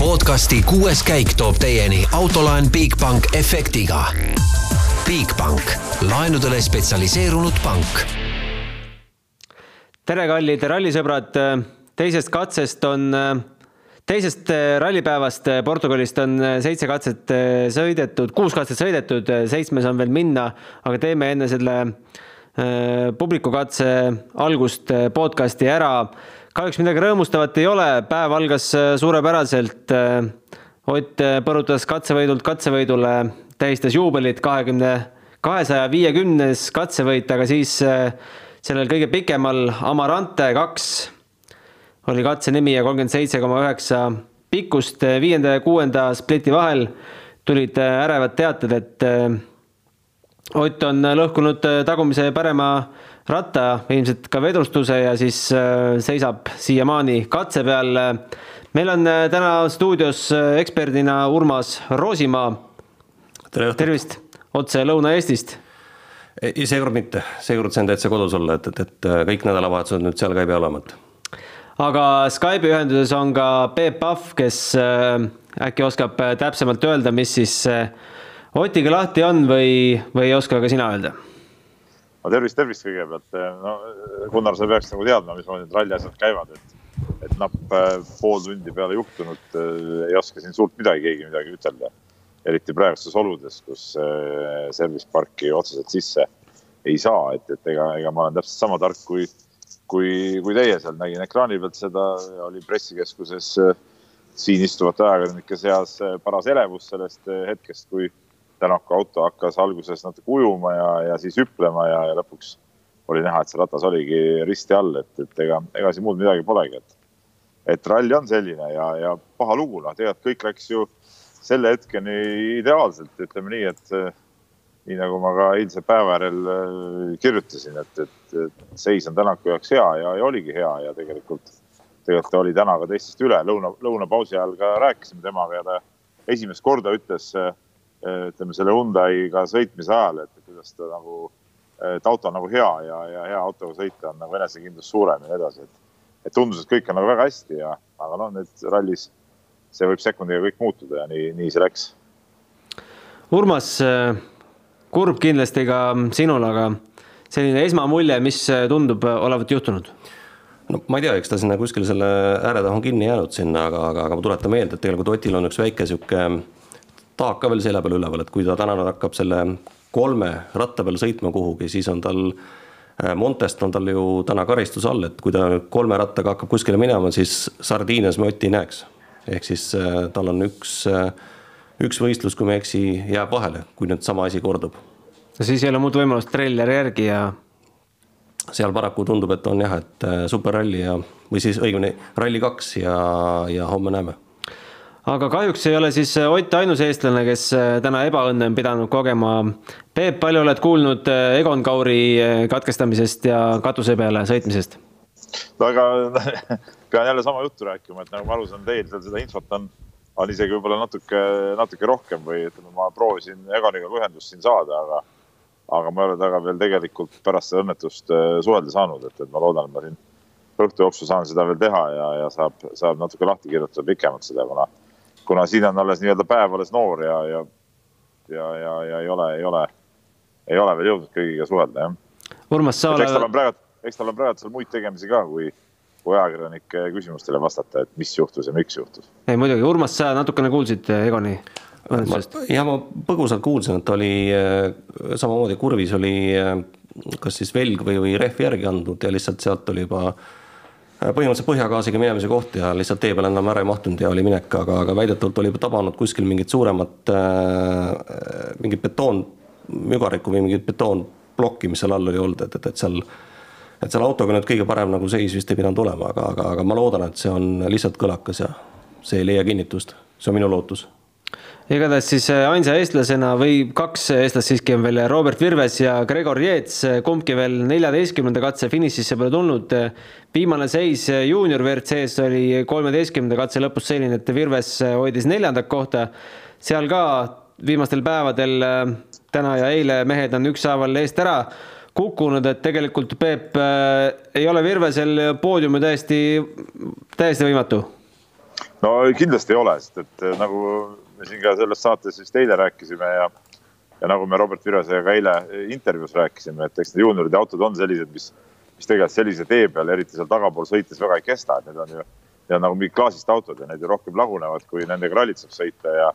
podcasti kuues käik toob teieni autolaen Bigbank efektiga. Bigbank, laenudele spetsialiseerunud pank. tere, kallid rallisõbrad. teisest katsest on, teisest rallipäevast Portugalist on seitse katset sõidetud, kuus katset sõidetud, seitsmes on veel minna, aga teeme enne selle äh, publikukatse algust podcasti ära kahjuks midagi rõõmustavat ei ole, päev algas äh, suurepäraselt. Äh, Ott äh, põrutas katsevõidult katsevõidule, tähistas juubelit, kahekümne, kahesaja viiekümnes katsevõit, aga siis sellel kõige pikemal Amarante kaks oli katse nimi ja kolmkümmend seitse koma üheksa pikkust viienda ja kuuenda spliti vahel tulid ärevad teated, et Ott on lõhkunud tagumise parema ratta, ilmselt ka vedrustuse ja siis äh, seisab siiamaani katse peal. meil on äh, täna stuudios äh, eksperdina Urmas Roosimaa. tervist, otse Lõuna-Eestist. ei, seekord mitte, seekord sain täitsa kodus olla, et, et, et kõik nädalavahetused nüüd seal ka ei pea olema, et. aga Skype'i ühenduses on ka Peep Pahv, kes äkki oskab täpsemalt öelda, mis siis Otiga lahti on või, või ei oska ka sina öelda no tervist, tervist kõigepealt. no Gunnar, sa peaks nagu teadma, mismoodi need ralli asjad käivad, et, et napp äh, pool tundi peale juhtunud äh, ei oska siin suurt midagi, keegi midagi ütelda. eriti praegustes oludes, kus service parki otseselt sisse ei saa, et, et ega, ega ma olen täpselt sama tark kui, kui, kui teie seal nägin ekraani pealt seda, oli pressikeskuses siin istuvate ajakirjanike seas paras elevus sellest hetkest, kui Tänaku auto hakkas alguses natuke ujuma ja, ja siis hüplema ja, ja lõpuks oli näha, et see ratas oligi risti all, et, et ega, ega siin muud midagi polegi, et, et ralli on selline ja, ja paha lugu, noh, tegelikult kõik läks ju selle hetkeni ideaalselt, ütleme nii, et nii nagu ma ka eilse päeva järel äh, kirjutasin, et, et, et seis on Tänaku jaoks hea ja, ja oligi hea ja tegelikult, tegelikult ta oli täna ka teistest üle, lõuna, lõunapausi ajal ka rääkisime temaga ja ta esimest korda ütles äh, ütleme selle Hyundai'ga sõitmise ajal, et kuidas ta nagu, et auto on nagu hea ja, ja hea autoga sõita on nagu enesekindlus suurem ja nii edasi, et. et tundus, et kõik on nagu väga hästi ja, aga noh, nüüd rallis see võib sekundiga kõik muutuda ja nii, nii see läks. Urmas, kurb kindlasti ka sinul, aga selline esmamulje, mis tundub olevat juhtunud? no ma ei tea, eks ta sinna kuskile selle ääre taha on kinni jäänud sinna, aga, aga, aga ma tuletan meelde, et tegelikult Otil on üks väike sihuke taak ka veel selja peal üleval, et kui ta täna hakkab selle kolme ratta peal sõitma kuhugi, siis on tal äh, Montest on tal ju täna karistus all, et kui ta nüüd kolme rattaga hakkab kuskile minema, siis Sardiinias me Otti ei näeks. ehk siis äh, tal on üks, äh, üks võistlus, kui ma ei eksi, jääb vahele, kui nüüd sama asi kordub. no siis ei ole muud võimalust traileri järgi ja. seal paraku tundub, et on jah, et superralli ja, või siis õigemini ralli kaks ja, ja homme näeme aga kahjuks ei ole siis äh, Ott ainus eestlane, kes äh, täna ebaõnne on pidanud kogema. Peep, palju oled kuulnud äh, Egon Kauri katkestamisest ja katuse peale sõitmisest? no aga pean jälle sama juttu rääkima, et nagu ma aru saan, teil seal seda infot on, on isegi võib-olla natuke, natuke rohkem või ütleme, ma proovisin Egoniga ühendust siin saada, aga, aga ma ei ole temaga veel tegelikult pärast seda õnnetust suhelda saanud, et, et ma loodan, et ma siin õhtu jooksul saan seda veel teha ja, ja saab, saab natuke lahti kirjutada pikemalt seda, kuna kuna siin on alles nii-öelda päev alles noor ja, ja, ja, ja, ja ei ole, ei ole, ei ole veel jõudnud kõigiga suhelda, jah. Urmas, sa oled. eks tal on praegu, eks tal on praegu seal muid tegemisi ka, kui, kui ajakirjanike küsimustele vastata, et mis juhtus ja miks juhtus. ei muidugi, Urmas, sa natukene kuulsid eh, Egoni õnnetusest? ja ma põgusalt kuulsin, et oli eh, samamoodi kurvis oli eh, kas siis velg või, või rehvi järgi andnud ja lihtsalt sealt oli juba Äh, põhimõtteliselt põhjagaasiga minemise koht ja lihtsalt tee peale enam ära ei mahtunud ja oli minek, aga, aga väidetavalt oli tabanud kuskil mingit suuremat äh,, mingit betoonmügarikku või mingit betoonplokki, mis seal all oli olnud, et, et, et seal et seal autoga nüüd kõige parem nagu seis vist ei pidanud olema, aga, aga, aga ma loodan, et see on lihtsalt kõlakas ja see ei leia kinnitust, see on minu lootus igatahes siis äh, ainsa eestlasena või kaks eestlast siiski on veel Robert Virves ja Gregor Jeets, kumbki veel neljateistkümnenda katse finišisse pole tulnud. viimane seis juunior WRC-s oli kolmeteistkümnenda katse lõpus selline, et Virves hoidis neljandat kohta. seal ka viimastel päevadel, äh, täna ja eile mehed on ükshaaval eest ära kukkunud, et tegelikult Peep äh, ei ole Virvesel poodiumi täiesti, täiesti võimatu no kindlasti ei ole, sest et nagu me siin ka selles saates vist eile rääkisime ja ja nagu me Robert Virosega eile intervjuus rääkisime, et eks need juunioride autod on sellised, mis, mis tegelikult sellise tee peal, eriti seal tagapool sõites väga ei kesta, et need on ju, need on nagu mingid klaasist autod ja need ju rohkem lagunevad, kui nendega rallit saab sõita ja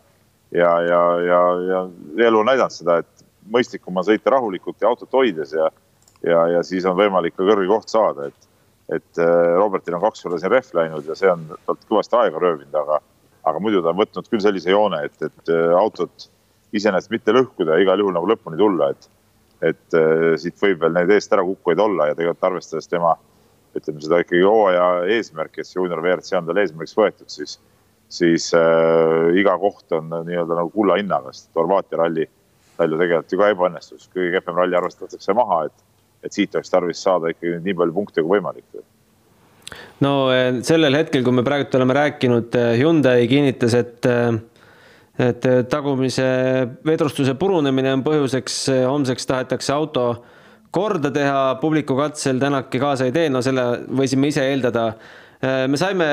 ja, ja, ja, ja elu on näidanud seda, et mõistlikum on sõita rahulikult ja autot hoides ja ja, ja siis on võimalik ka kõrge koht saada, et et äh, Robertil on kaks korda siin rehv läinud ja see on talt kõvasti aega röövinud, aga aga muidu ta on võtnud küll sellise joone, et, et äh, autot iseenesest mitte lõhkuda igal juhul nagu lõpuni tulla, et, et äh, siit võib veel neid eest ära kukkujaid olla ja tegelikult arvestades tema ütleme seda ikkagi hooaja eesmärki, et see juunior WRC on tal eesmärgiks võetud, siis, siis äh, iga koht on nii-öelda nagu kulla hinnaga, sest Horvaatia ralli, ralli tegelikult ju ka ebaõnnestus, kõige kehvem ralli arvestatakse maha, et, et siit oleks tarvis saada ikkagi nii palju punkte kui võimalik no äh, sellel hetkel, kui me praegu oleme rääkinud, äh, Hyundai kinnitas, et et äh, tagumise vedrustuse purunemine on põhjuseks, äh, homseks tahetakse auto korda teha, publiku katsel Tänaki kaasa ei tee, no selle võisime ise eeldada. Äh, me saime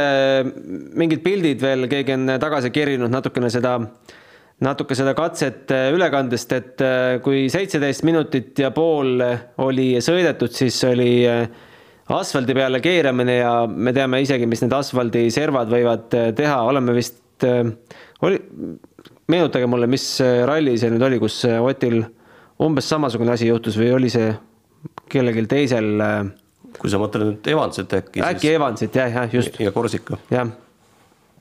mingid pildid veel, keegi on tagasi kerinud natukene seda, natuke seda katset ülekandest, et kui seitseteist minutit ja pool oli sõidetud, siis oli asfaldi peale keeramine ja me teame isegi, mis need asfaldiservad võivad teha, oleme vist, oli, meenutage mulle, mis ralli see nüüd oli, kus Otil umbes samasugune asi juhtus või oli see kellelgi teisel? Äh, kui sa mõtled nüüd Evansit äkki. äkki siis... Evansit jah, jah, just. ja Korsika. jah.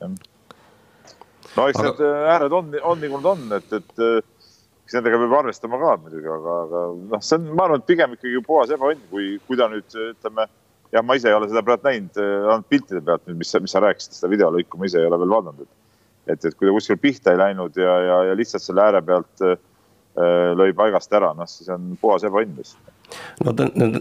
no eks aga... need äh, ääred on, on nagu nad on, et, et eks nendega peab arvestama ka muidugi, aga, aga noh, see on, ma arvan, et pigem ikkagi puhas ebaõnn, kui, kui ta nüüd ütleme, jah, ma ise ei ole seda praegu näinud, ainult piltide pealt nüüd, mis, mis sa rääkisid, seda videolõiku ma ise ei ole veel vaadanud, et et, et kui ta kuskil pihta ei läinud ja, ja, ja lihtsalt selle ääre pealt äh, lõi paigast ära, noh siis on puhas ebaõnn lihtsalt no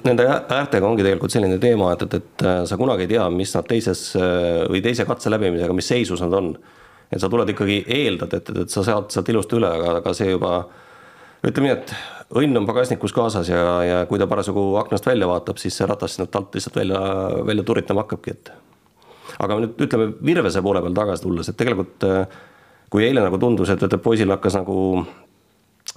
nende äärtega ongi tegelikult selline teema, et, et, et äh, sa kunagi ei tea, mis nad teises äh, või teise katse läbimisega, mis seisus nad on. Et sa tuled ikkagi eeldad, et, et, sa saad sealt ilusti üle, aga, aga see juba ütleme nii, et õnn on pagasnikus kaasas ja, ja kui ta parasjagu aknast välja vaatab, siis see ratas sinna alt lihtsalt välja, välja turitama hakkabki, et. Aga nüüd ütleme Virvese poole peal tagasi tulles, et tegelikult äh, kui eile nagu tundus, et, et poisil hakkas nagu,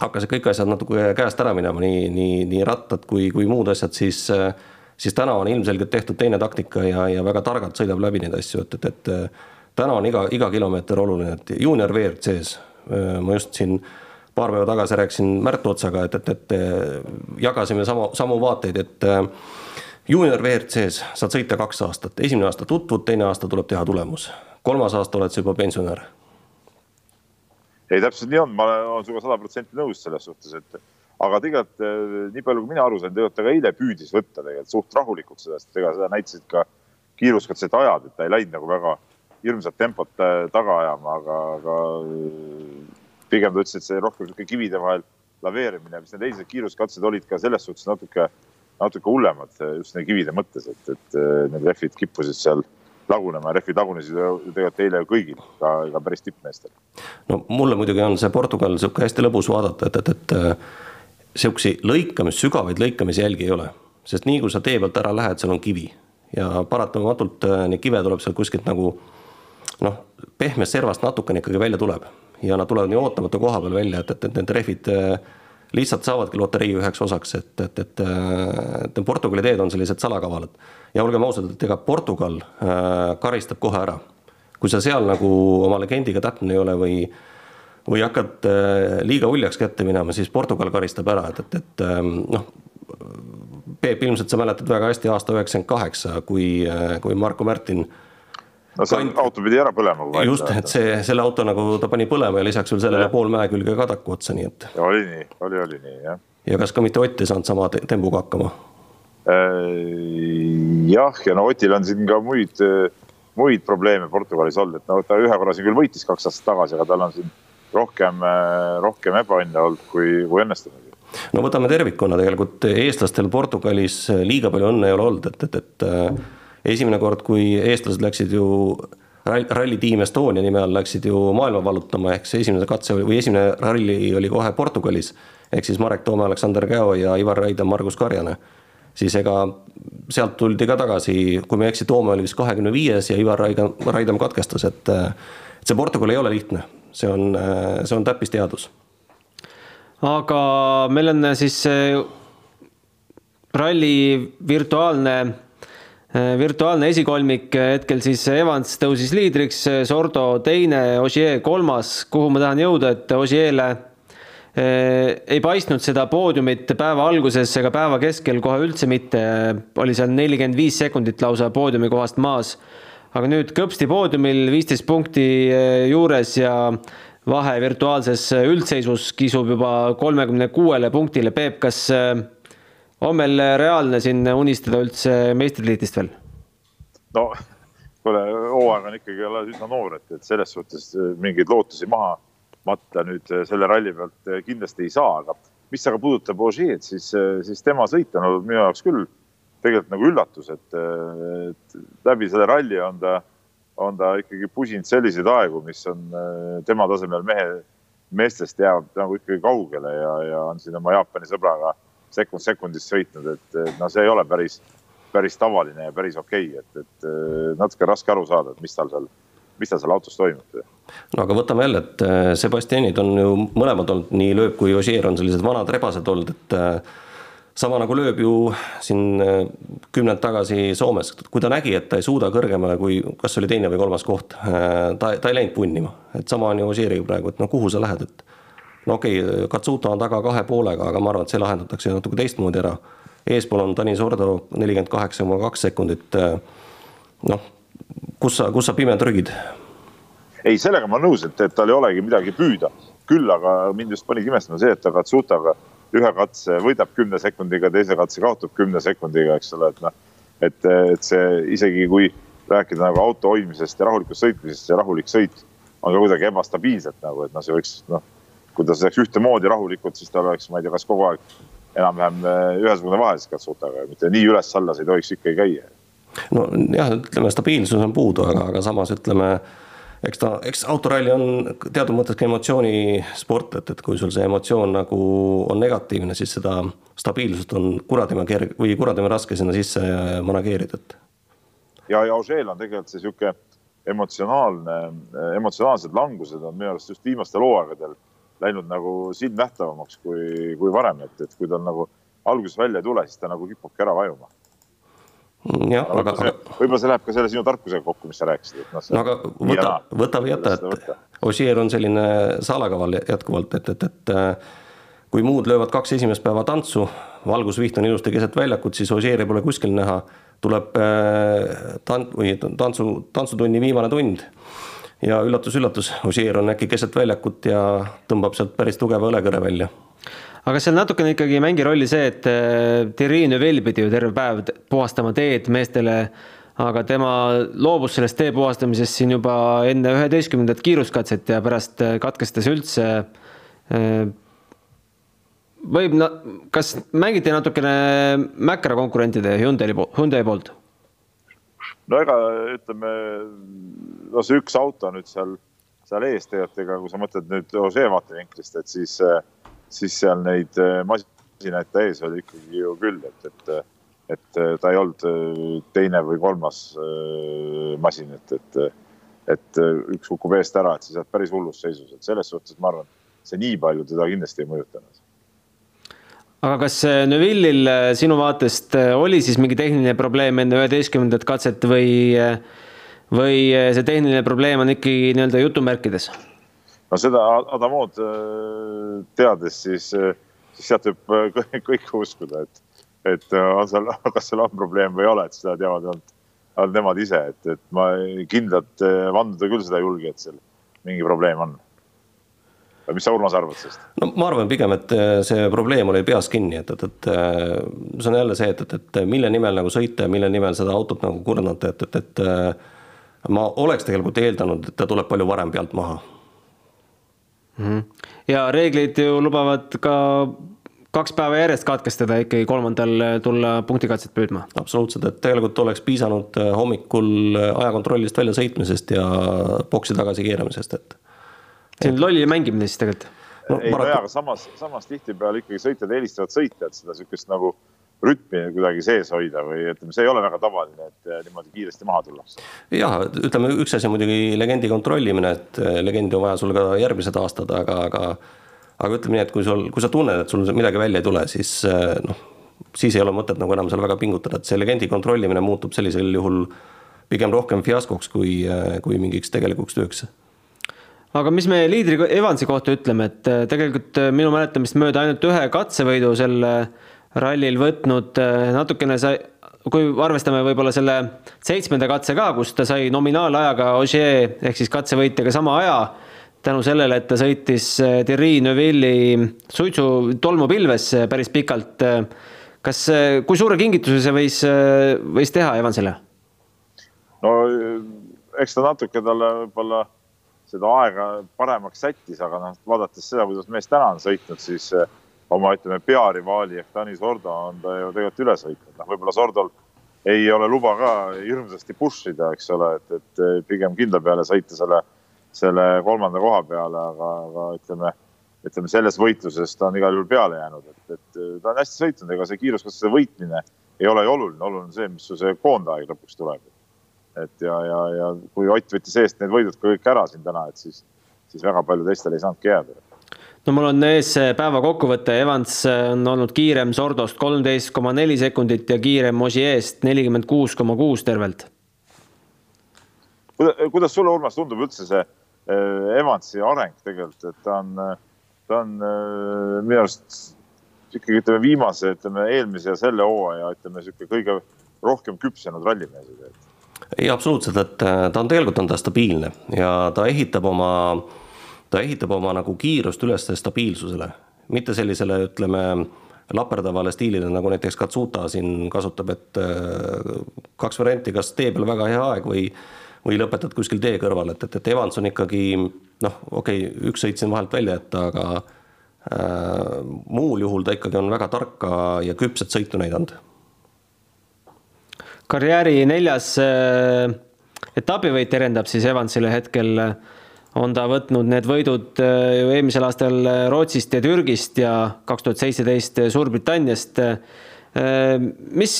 hakkasid kõik asjad natuke käest ära minema, nii, nii, nii rattad kui, kui muud asjad, siis äh, siis täna on ilmselgelt tehtud teine taktika ja, ja väga targalt sõidab läbi neid asju, et, et, et täna on iga, iga kilomeeter oluline, et juunior WRC-s, ma just siin paar päeva tagasi rääkisin Märt Otsaga, et, et, et jagasime sama, samu vaateid, et juunior WRC-s saad sõita kaks aastat, esimene aasta tutvud, teine aasta tuleb teha tulemus, kolmas aasta oled sa juba pensionär. ei, täpselt nii on, ma olen sinuga sada protsenti nõus selles suhtes, et aga tegelikult nii palju, kui mina aru sain, tegelikult ta ka eile püüdis võtta tegelikult suht rahulikult seda, sest ega seda näitasid ka kiiruskatsed ajad, et ta ei läinud nagu väga hirmsat tempot eh, taga ajama, aga, aga eh, pigem ta ütles, et see rohkem niisugune kivide vahel laveerimine, mis need eilsed kiiruskatsed olid ka selles suhtes natuke natuke hullemad just nende kivide mõttes, et, et need rehvid kippusid seal lagunema, rehvid lagunesid ju tegelikult eile kõigil, ka, ka päris tippmeestel. no mulle muidugi on see Portugal sihuke hästi lõbus vaadata, et, et, et sihukesi lõikamis, sügavaid lõikamisjälgi ei ole, sest nii kui sa tee pealt ära lähed, seal on kivi ja paratamatult äh, neid kive tuleb seal kuskilt nagu noh, pehmest servast natukene ikkagi välja tuleb ja nad tulevad nii ootamatu koha peal välja, et, et, et need rehvid äh, lihtsalt saavadki loterii üheks osaks, et, et, et, et Portugali teed on sellised salakavalad. ja olgem ausad, et ega Portugal äh, karistab kohe ära. kui sa seal nagu oma legendiga täpne ei ole või, või hakkad äh, liiga uljaks kätte minema, siis Portugal karistab ära, et, et, et ähm, noh. Peep, ilmselt sa mäletad väga hästi aasta üheksakümmend kaheksa, kui, äh, kui Marko Märtin no see Kand... auto pidi ära põlema. just, et see, selle auto nagu ta pani põlema ja lisaks veel sellele pool mäe külge kadaku otsa, nii et. oli nii, oli, oli nii jah. ja kas ka mitte Ott ei saanud sama tembuga hakkama? Äh, jah, ja no Otil on siin ka muid, muid probleeme Portugalis olnud, et no ta ühe korra siin küll võitis kaks aastat tagasi, aga tal on siin rohkem, rohkem ebaõnne olnud kui, kui õnnestumisi no võtame tervikuna tegelikult eestlastel Portugalis liiga palju õnne ei ole olnud, et, et, et esimene kord, kui eestlased läksid ju ralli Team Estonia nime all läksid ju maailma vallutama, ehk see esimene katse või esimene ralli oli kohe Portugalis. ehk siis Marek Toome, Aleksander Käo ja Ivar Raida, Margus Karjane. siis ega sealt tuldi ka tagasi, kui ma ei eksi, Toome oli vist kahekümne viies ja Ivar Raidam, Raidam katkestas, et, et see Portugal ei ole lihtne, see on, see on täppisteadus. aga meil on siis ralli virtuaalne virtuaalne esikolmik hetkel siis Evans tõusis liidriks, Sordo teine, Ogier kolmas, kuhu ma tahan jõuda, et Ogier'le Äh, ei paistnud seda poodiumit päeva alguses ega päeva keskel kohe üldse mitte, oli seal nelikümmend viis sekundit lausa poodiumi kohast maas. aga nüüd kõpsti poodiumil viisteist punkti äh, juures ja vahe virtuaalses üldseisus kisub juba kolmekümne kuuele punktile. Peep, kas äh, on meil reaalne siin unistada üldse meistritiitlist veel? no kuule, hooaeg on ikkagi alles üsna noor, et, et selles suhtes mingeid lootusi maha matta nüüd äh, selle ralli pealt äh, kindlasti ei saa, aga mis aga puudutab Ožeed, siis, äh, siis tema sõit on olnud minu jaoks küll tegelikult nagu üllatus, et, et läbi selle ralli on ta, on ta ikkagi pusinud selliseid aegu, mis on tema tasemel mehe, meestest jäävad nagu ikkagi kaugele ja, ja on siin oma Jaapani sõbraga sekund sekundist sõitnud, et no see ei ole päris, päris tavaline ja päris okei okay., et, et natuke raske aru saada, et mis tal seal mis tal seal autos toimub. no aga võtame jälle, et äh, Sebastianid on ju mõlemad olnud, nii Lööb kui Ogier on sellised vanad rebased olnud, et äh, sama nagu lööb ju siin äh, kümnend tagasi Soomes, kui ta nägi, et ta ei suuda kõrgemale kui, kas oli teine või kolmas koht, ta, ta ei läinud punnima, et sama on ju Ogieriga praegu, et no kuhu sa lähed, et no okei okay,, Katsuta on taga kahe poolega, aga ma arvan, et see lahendatakse natuke teistmoodi ära. eespool on Tanis Ordo nelikümmend kaheksa koma kaks sekundit. noh, kus sa, kus sa pime trügid? ei, sellega ma olen nõus, et, et tal ei olegi midagi püüda. küll aga mind just panigi imestama see, et ta Katsutaga ühe katse võidab kümne sekundiga, teise katse kaotab kümne sekundiga, eks ole, et noh. et, et see isegi kui rääkida nagu auto hoidmisest ja rahulikust sõitmisest, see rahulik sõit on ka kuidagi ebastabiilselt nagu, et noh, see võiks noh. Kui ta sõidaks ühtemoodi rahulikult, siis tal oleks, ma ei tea, kas kogu aeg enam-vähem eh, ühesugune vahe siis Katsutaga, mitte nii üles-alla see ei tohiks ikkagi käia nojah, ütleme stabiilsus on puudu, aga, aga samas ütleme eks ta, eks autoralli on teatud mõttes ka emotsioonisport, et, et kui sul see emotsioon nagu on negatiivne, siis seda stabiilsust on kuradima kerge või kuradima raske sinna sisse manageerida, et. ja, ja Ožeel on tegelikult see sihuke emotsionaalne, emotsionaalsed langused on minu arust just viimastel hooaegadel läinud nagu silmnähtavamaks kui, kui varem, et, et kui tal nagu alguses välja ei tule, siis ta nagu kipubki ära vajuma jah, aga, aga. võib-olla see läheb ka selle sinu tarkusega kokku, mis sa rääkisid, et noh. no aga võta, võta või jäta, et Ossier on selline salakaval jätkuvalt, et, et, et äh, kui muud löövad kaks esimest päeva tantsu, valgusviht on ilusti keset väljakut, siis Ossieri pole kuskil näha. tuleb äh, tant- või tantsu, tantsutunni viimane tund ja üllatus-üllatus, Ossier on äkki keset väljakut ja tõmbab sealt päris tugeva õlekõre välja aga seal natukene ikkagi ei mängi rolli see, et äh, Thierry Neuville pidi ju terve päev puhastama teed meestele, aga tema loobus sellest tee puhastamisest siin juba enne üheteistkümnendat kiiruskatset ja pärast äh, katkestas üldse. Äh, võib, kas mängiti natukene Mäkra konkurentide Hyundai, Hyundai poolt? No ega ütleme, no see üks auto nüüd seal, seal ees tegelikult, ega kui sa mõtled nüüd Ožee vaatevinklist, et siis siis seal neid äh, masinaid ta ees oli ikkagi ju küll, et, et, et äh, ta ei olnud äh, teine või kolmas masin, et, et, et üks kukub eest ära, et siis oled päris hullus seisus, et selles suhtes ma arvan, see nii palju teda kindlasti ei mõjutanud aga kas Neville'il sinu vaatest oli siis mingi tehniline probleem enne üheteistkümnendat katset või, või see tehniline probleem on ikkagi nii-öelda jutumärkides? no seda Adamod äh, teades, siis, äh, siis sealt võib äh, kõike uskuda, et, et on seal, kas seal on probleem või ei ole, et seda teavad ainult, ainult nemad ise, et, et ma kindlalt vanduda küll seda ei julge, et seal mingi probleem on mis sa, Urmas, arvad sellest? no ma arvan pigem, et see probleem oli peas kinni, et, et, et see on jälle see, et, et, et mille nimel nagu sõita ja mille nimel seda autot nagu kurnata, et, et, et ma oleks tegelikult eeldanud, et ta tuleb palju varem pealt maha mm. -hmm. ja reeglid ju lubavad ka kaks päeva järjest katkestada ikkagi kolmandal tulla punktikatset püüdma. absoluutselt, et tegelikult oleks piisanud äh, hommikul äh, ajakontrollist väljasõitmisest ja boksi tagasi keeramisest, et. See on lolli mängimine siis tegelikult no,. ei no jaa, aga samas, samas tihtipeale ikkagi sõitjad eelistavad sõita, et seda sihukest nagu rütmi kuidagi sees hoida või ütleme, see ei ole väga tavaline, et eh, niimoodi kiiresti maha tullakse. jah, ütleme üks asi on muidugi legendi kontrollimine, et eh, legendi on vaja sul ka järgmised aastad, aga, aga aga ütleme nii, et kui sul, kui sa tunned, et sul midagi välja ei tule, siis eh, noh, siis ei ole mõtet nagu enam seal väga pingutada, et see legendi kontrollimine muutub sellisel juhul pigem rohkem fiaskoks kui, kui mingiks tegelikuks tööks aga mis me liidri Evansi kohta ütleme, et tegelikult minu mäletamist mööda ainult ühe katsevõidu sel rallil võtnud, äh, natukene sai, kui arvestame võib-olla selle seitsmenda katse ka, kus ta sai nominaalajaga Ogier ehk siis katsevõitjaga sama aja, tänu sellele, et ta sõitis äh, Thierry Neuvilli suitsu tolmupilves äh, päris pikalt. kas, kui suure kingituse see võis, võis teha Evansile? no eks ta natuke talle võib-olla seda aega paremaks sättis, aga noh, vaadates seda, kuidas mees täna on sõitnud, siis oma, ütleme, pearivaali ehk Tanis Ordo on ta ju tegelikult üle sõitnud, noh, võib-olla Sordol ei ole luba ka hirmsasti push ida, eks ole, et, et pigem kindla peale sõita selle, selle kolmanda koha peale, aga, aga ütleme, ütleme selles võitluses ta on igal juhul peale jäänud, et, et ta on hästi sõitnud, ega see kiiruskatse võitmine ei ole ju oluline, oluline on see, mis su see koondaeg lõpuks tuleb. Et ja, ja, ja kui Ott võttis eest need võidud ka kõik ära siin täna, et siis, siis väga palju teistel ei saanudki jääda no mul on ees päeva kokkuvõte, Evans on olnud kiirem Sordost kolmteist koma neli sekundit ja kiirem Osieest nelikümmend kuus koma kuus tervelt. kuidas sulle, Urmas, tundub üldse see äh, Evansi areng tegelikult, et ta on, ta on äh, minu arust ikkagi ütleme viimase, ütleme eelmise ja selle hooaja, ütleme sihuke kõige rohkem küpsenud rallimees. Ei, absoluutselt, et äh, ta on tegelikult on ta stabiilne ja ta ehitab oma ta ehitab oma nagu kiirust üles stabiilsusele, mitte sellisele, ütleme, laperdavale stiilile, nagu näiteks Katsuta siin kasutab, et äh, kaks varianti, kas tee peal väga hea aeg või, või lõpetad kuskil tee kõrval, et, et, et Evans on ikkagi noh, okei okay,, üks sõit siin vahelt välja jätta, aga äh, muul juhul ta ikkagi on väga tarka ja küpset sõitu näidanud. Karjääri neljas äh, etapivõit terendab siis Evansile hetkel on ta võtnud need võidud äh, ju eelmisel aastal äh, Rootsist ja Türgist ja kaks tuhat seitseteist Suurbritanniast. mis,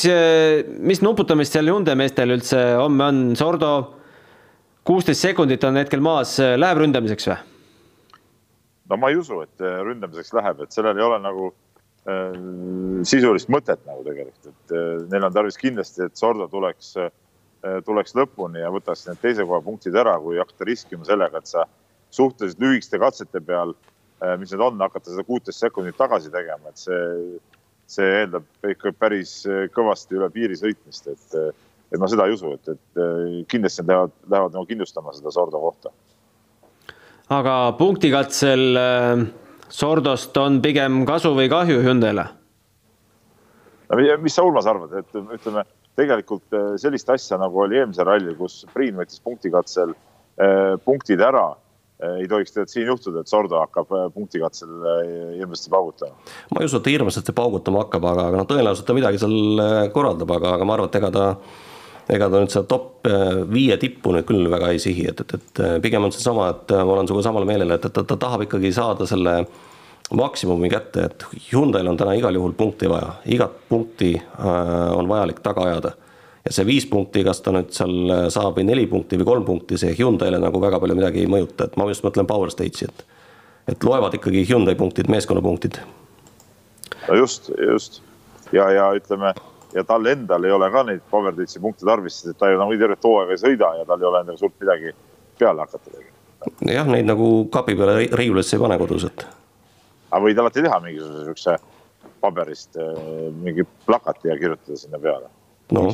mis nuputamist seal Hyundai meestel üldse homme on, Sordo kuusteist sekundit on hetkel maas, läheb ründamiseks või? no ma ei usu, et ründamiseks läheb, et sellel ei ole nagu sisulist mõtet nagu tegelikult, et äh, neil on tarvis kindlasti, et Sordo tuleks äh, Äh, tuleks lõpuni ja võtaks need teise koha punktid ära, kui hakata riskima sellega, et sa suhteliselt lühikeste katsete peal, äh, mis need on, hakata seda kuuteist sekundit tagasi tegema, et see, see eeldab ikka päris äh, kõvasti üle piiri sõitmist, et, et ma seda ei usu, et, et kindlasti nad lähevad, lähevad nagu kindlustama seda Sordo kohta. aga punktikatsel Sordost on pigem kasu või kahju Hyundai'le? mis sa, Urmas, arvad, et ütleme tegelikult äh, sellist asja, nagu oli eelmisel rallil, kus Priin võttis punktikatsel äh, punktid ära äh, ei tohiks tegelikult siin juhtuda, et Sordo hakkab punktikatsel hirmsasti paugutama. ma ei usu, et ta hirmsasti paugutama hakkab, aga, aga noh, tõenäoliselt ta midagi seal korraldab, aga, aga ma arvan, et ega ta ega ta nüüd seda top viie tippu nüüd küll väga ei sihi, et, et, et pigem on seesama, et ma olen sinuga samal meelel, et, et ta, ta tahab ikkagi saada selle äh, maksimumi kätte, et Hyundai'l on täna igal juhul punkti vaja, igat punkti äh, on vajalik taga ajada. ja see viis punkti, kas ta nüüd seal saab või neli punkti või kolm punkti, see Hyundai'le nagu väga palju midagi ei mõjuta, et ma just mõtlen Power Stage'i, et et loevad ikkagi Hyundai punktid, meeskonnapunktid. no just, just ja, ja ütleme ja tal endal ei ole ka neid Power Stage'i punkte tarvis, sest ta ju nagu tervet hooaega ei sõida ja tal ei ole endale suurt midagi peale hakata tegema. jah, neid nagu kapi peale riiulisse ei pane kodus, et. Aga võid alati teha mingisuguse siukse paberist äh, mingi plakati ja kirjutada sinna peale. No.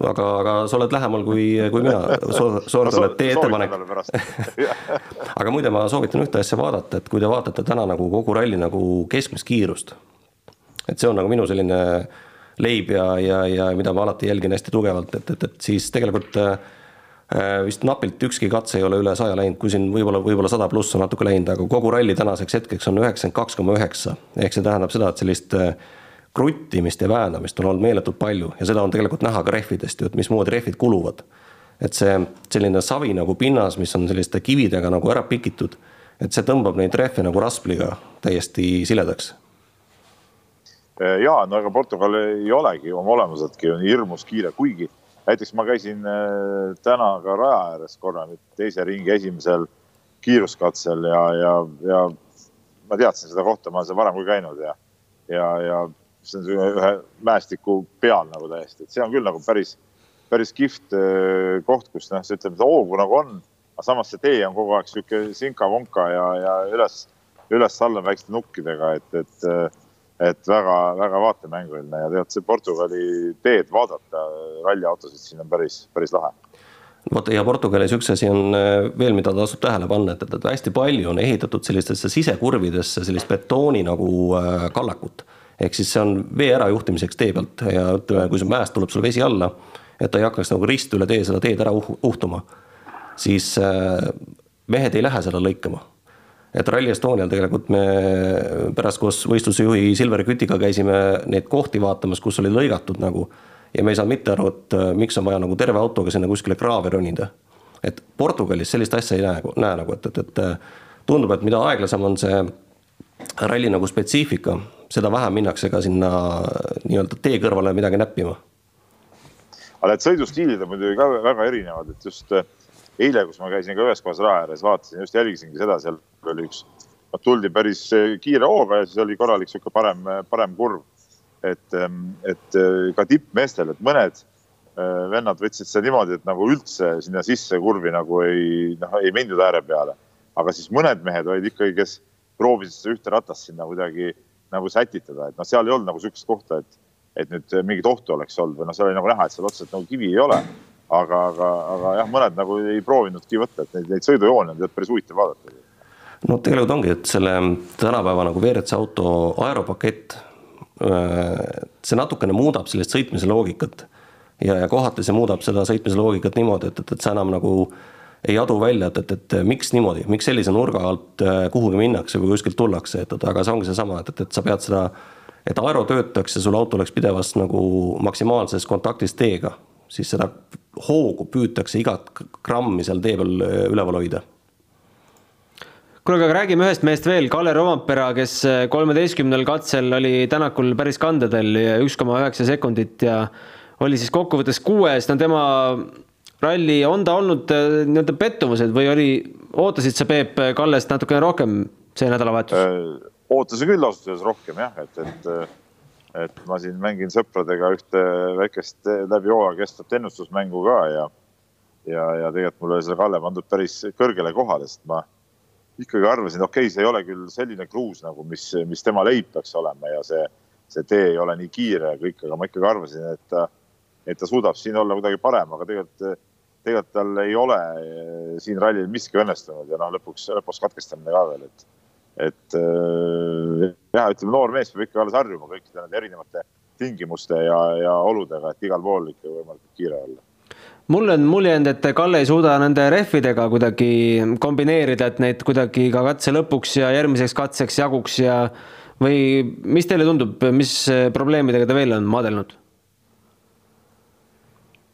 Aga, aga sa oled lähemal kui, kui mina. So,, Sordole, tee ettepanek. aga muide, ma soovitan ühte asja vaadata, et kui te vaatate täna nagu kogu ralli nagu keskmist kiirust, et see on nagu minu selline leib ja, ja, ja mida ma alati jälgin hästi tugevalt, et, et, et siis tegelikult äh, Äh, vist napilt ükski katse ei ole üle saja läinud, kui siin võib-olla, võib-olla sada pluss on natuke läinud, aga kogu ralli tänaseks hetkeks on üheksakümmend kaks koma üheksa. ehk see tähendab seda, et sellist äh, kruttimist ja väänamist on olnud meeletult palju ja seda on tegelikult näha ka rehvidest ju, et mismoodi rehvid kuluvad. et see selline savi nagu pinnas, mis on selliste kividega nagu ära pikitud, et see tõmbab neid rehve nagu raspliga täiesti siledaks ja no ega Portugal ei olegi oma olemuseltki hirmus kiire, kuigi näiteks ma käisin täna ka raja ääres korra nüüd teise ringi esimesel kiiruskatsel ja, ja, ja ma teadsin seda kohta, ma olen seal varem ka käinud ja, ja, ja see on ühe mäestiku peal nagu täiesti, et see on küll nagu päris, päris kihvt äh, koht, kus noh, ütleme, see hoogu nagu on, aga samas see tee on kogu aeg sihuke sinka-vonka ja, ja üles, üles-alla väikeste nukkidega, et, et, et väga-väga vaatemänguline ja tegelikult see Portugali teed vaadata ralliautosid siin on päris, päris lahe vot ja Portugalis üks asi on äh, veel, mida tasub tähele panna, et, et, hästi palju on ehitatud sellistesse sisekurvidesse sellist betooni nagu äh, kallakut. ehk siis see on vee ärajuhtimiseks tee pealt ja ütleme, kui see mäest tuleb sul vesi alla, et ta ei hakkaks nagu rist üle tee seda teed ära uh uhtuma, siis äh, mehed ei lähe seda lõikama et Rally Estonial tegelikult me pärast koos võistlusjuhi Silveri Kütiga käisime neid kohti vaatamas, kus oli lõigatud nagu ja me ei saa mitte aru, et äh, miks on vaja nagu terve autoga sinna kuskile kraavi ronida. et Portugalis sellist asja ei näe, näe nagu, et, et, et äh, tundub, et mida aeglasem on see ralli nagu spetsiifika, seda vähem minnakse ka sinna äh, nii-öelda tee kõrvale midagi näppima. aga need sõidustiilid on muidugi ka väga erinevad, et just eile, kus ma käisin ka ühes kohas raja ääres, vaatasin, just jälgisingi seda, seal oli üks, noh tuldi päris kiire hooga ja siis oli korralik sihuke parem, parem kurv et, ähm, et äh, ka tippmeestel, et mõned vennad võtsid seda niimoodi, et nagu üldse sinna sisse kurvi nagu ei, noh, ei mindud ääre peale. aga siis mõned mehed olid ikkagi, kes proovisid seda ühte ratast sinna kuidagi nagu sätitada, et noh, seal ei olnud nagu sihukest kohta, et, et nüüd mingit ohtu oleks olnud või noh, seal oli nagu näha, et seal otseselt nagu kivi ei ole. Aga, aga, aga jah, mõned nagu ei proovinudki võtta, et neid, neid sõidujooni on tegelikult päris huvitav vaadata. no tegelikult ongi, et selle tänapäeva nagu WRC auto aeropakett see natukene muudab sellist sõitmise loogikat. ja, ja kohati see muudab seda sõitmise loogikat niimoodi, et, et, et sa enam nagu ei adu välja, et, et, et miks niimoodi, miks sellise nurga alt kuhugi minnakse või kuskilt tullakse, et, et aga see ongi seesama, et, et, et sa pead seda, et aero töötaks ja sul auto oleks pidevas nagu maksimaalses kontaktis teega, siis seda hoogu püütakse igat grammi seal tee peal üleval hoida kuule, aga räägime ühest mehest veel, Kalle Rompera, kes äh, kolmeteistkümnendal katsel oli Tänakul päris kandadel, üks koma üheksa sekundit ja oli siis kokkuvõttes kuues, no tema ralli, on ta olnud äh, nii-öelda pettumused või oli, ootasid sa, Peep, Kallest natukene rohkem see nädalavahetus äh,? ootasin küll ausalt öeldes rohkem jah, et, et, et ma siin mängin sõpradega ühte väikest läbi hooaja kestvat ennustusmängu ka ja ja, ja tegelikult mul oli see Kalle pandud päris kõrgele kohale, sest ma ikkagi arvasin, okei okay,, see ei ole küll selline kruus nagu, mis, mis tema leib peaks olema ja see, see tee ei ole nii kiire ja kõik, aga ma ikkagi arvasin, et ta, et ta suudab siin olla kuidagi parem, aga tegelikult, tegelikult tal ei ole siin rallil miski õnnestunud ja noh, lõpuks, lõpuks katkestamine ka veel, et, et äh, jah, ütleme, noor mees peab ikka alles harjuma kõikide nende erinevate tingimuste ja, ja oludega, et igal pool ikka võimalikult kiire olla mul on mulje jäänud, et Kalle ei suuda nende rehvidega kuidagi kombineerida, et neid kuidagi ka katse lõpuks ja järgmiseks katseks jaguks ja või mis teile tundub, mis probleemidega ta veel on maadelnud?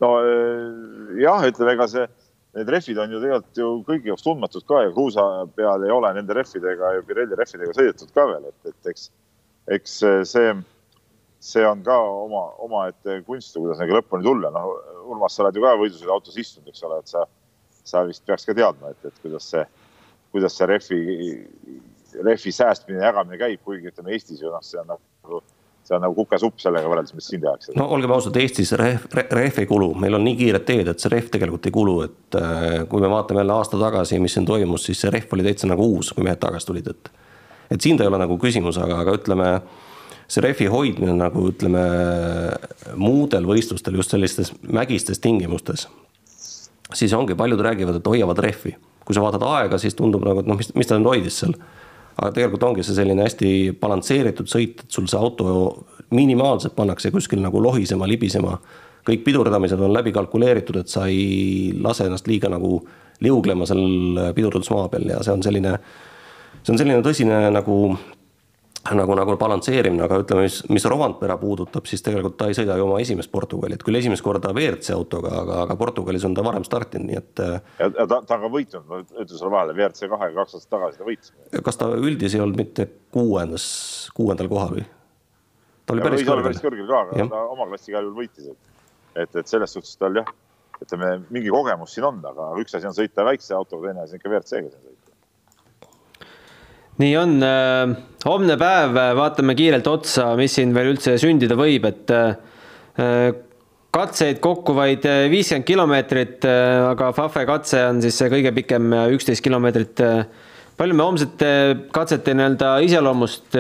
no eh, jah, ütleme, ega see, need rehvid on ju tegelikult ju kõigi jaoks tundmatud ka ja kruusa peal ei ole nende rehvidega ja Pirelli rehvidega sõidetud ka veel, et, et eks, eks see see on ka oma, omaette kunst, kuidas nagu lõpuni tulla, noh, Urmas, sa oled ju ka võidusõiduautos istunud, eks ole, et sa, sa vist peaks ka teadma, et, et kuidas see, kuidas see rehvi, rehvi säästmine, jagamine käib, kuigi ütleme Eestis ju noh, see on nagu see on nagu kukesupp sellega võrreldes, mis siin tehakse. no olgem ausad, Eestis rehv, rehv ei kulu, meil on nii kiired teed, et see rehv tegelikult ei kulu, et äh, kui me vaatame jälle aasta tagasi, mis siin toimus, siis see rehv oli täitsa nagu uus, kui mehed tagasi tulid, et. et siin ta ei ole nagu küsimus, aga, aga ütleme see rehvi hoidmine nagu ütleme muudel võistlustel just sellistes mägistes tingimustes, siis ongi, paljud räägivad, et hoiavad rehvi. kui sa vaatad aega, siis tundub nagu, et noh, mis, mis ta nüüd hoidis seal. Aga tegelikult ongi see selline hästi balansseeritud sõit, et sul see auto minimaalselt pannakse kuskil nagu lohisema, libisema. kõik pidurdamised on läbi kalkuleeritud, et sa ei lase ennast liiga nagu liuglema seal pidurdusmaa peal ja see on selline, see on selline tõsine nagu nagu, nagu balansseerimine, aga ütleme, mis, mis Rovanpera puudutab, siis tegelikult ta ei sõida ju oma esimest Portugali, et küll esimest korda WRC autoga, aga, aga Portugalis on ta varem startinud, nii et. ja ta, ta on ka võitnud, ma ütlen sulle vahele, WRC kahega kaks aastat tagasi ta võitis. kas ta üldis ei olnud mitte kuuendas, kuuendal kohal või? ta oli Ja päris kõrgel päris. kõrgel ka, aga Jah. ta oma klassi igal juhul võitis, et, et, et selles suhtes tal jah, ütleme mingi kogemus siin on, aga üks asi on sõita väikse autoga, teine asi on ikka WRC-ga siin sõita. Nii on, homne päev, vaatame kiirelt otsa, mis siin veel üldse sündida võib, et äh, katseid kokku vaid viiskümmend kilomeetrit, aga Fafe katse on siis see kõige pikem, üksteist kilomeetrit. palju me homsete katsete nii-öelda iseloomust,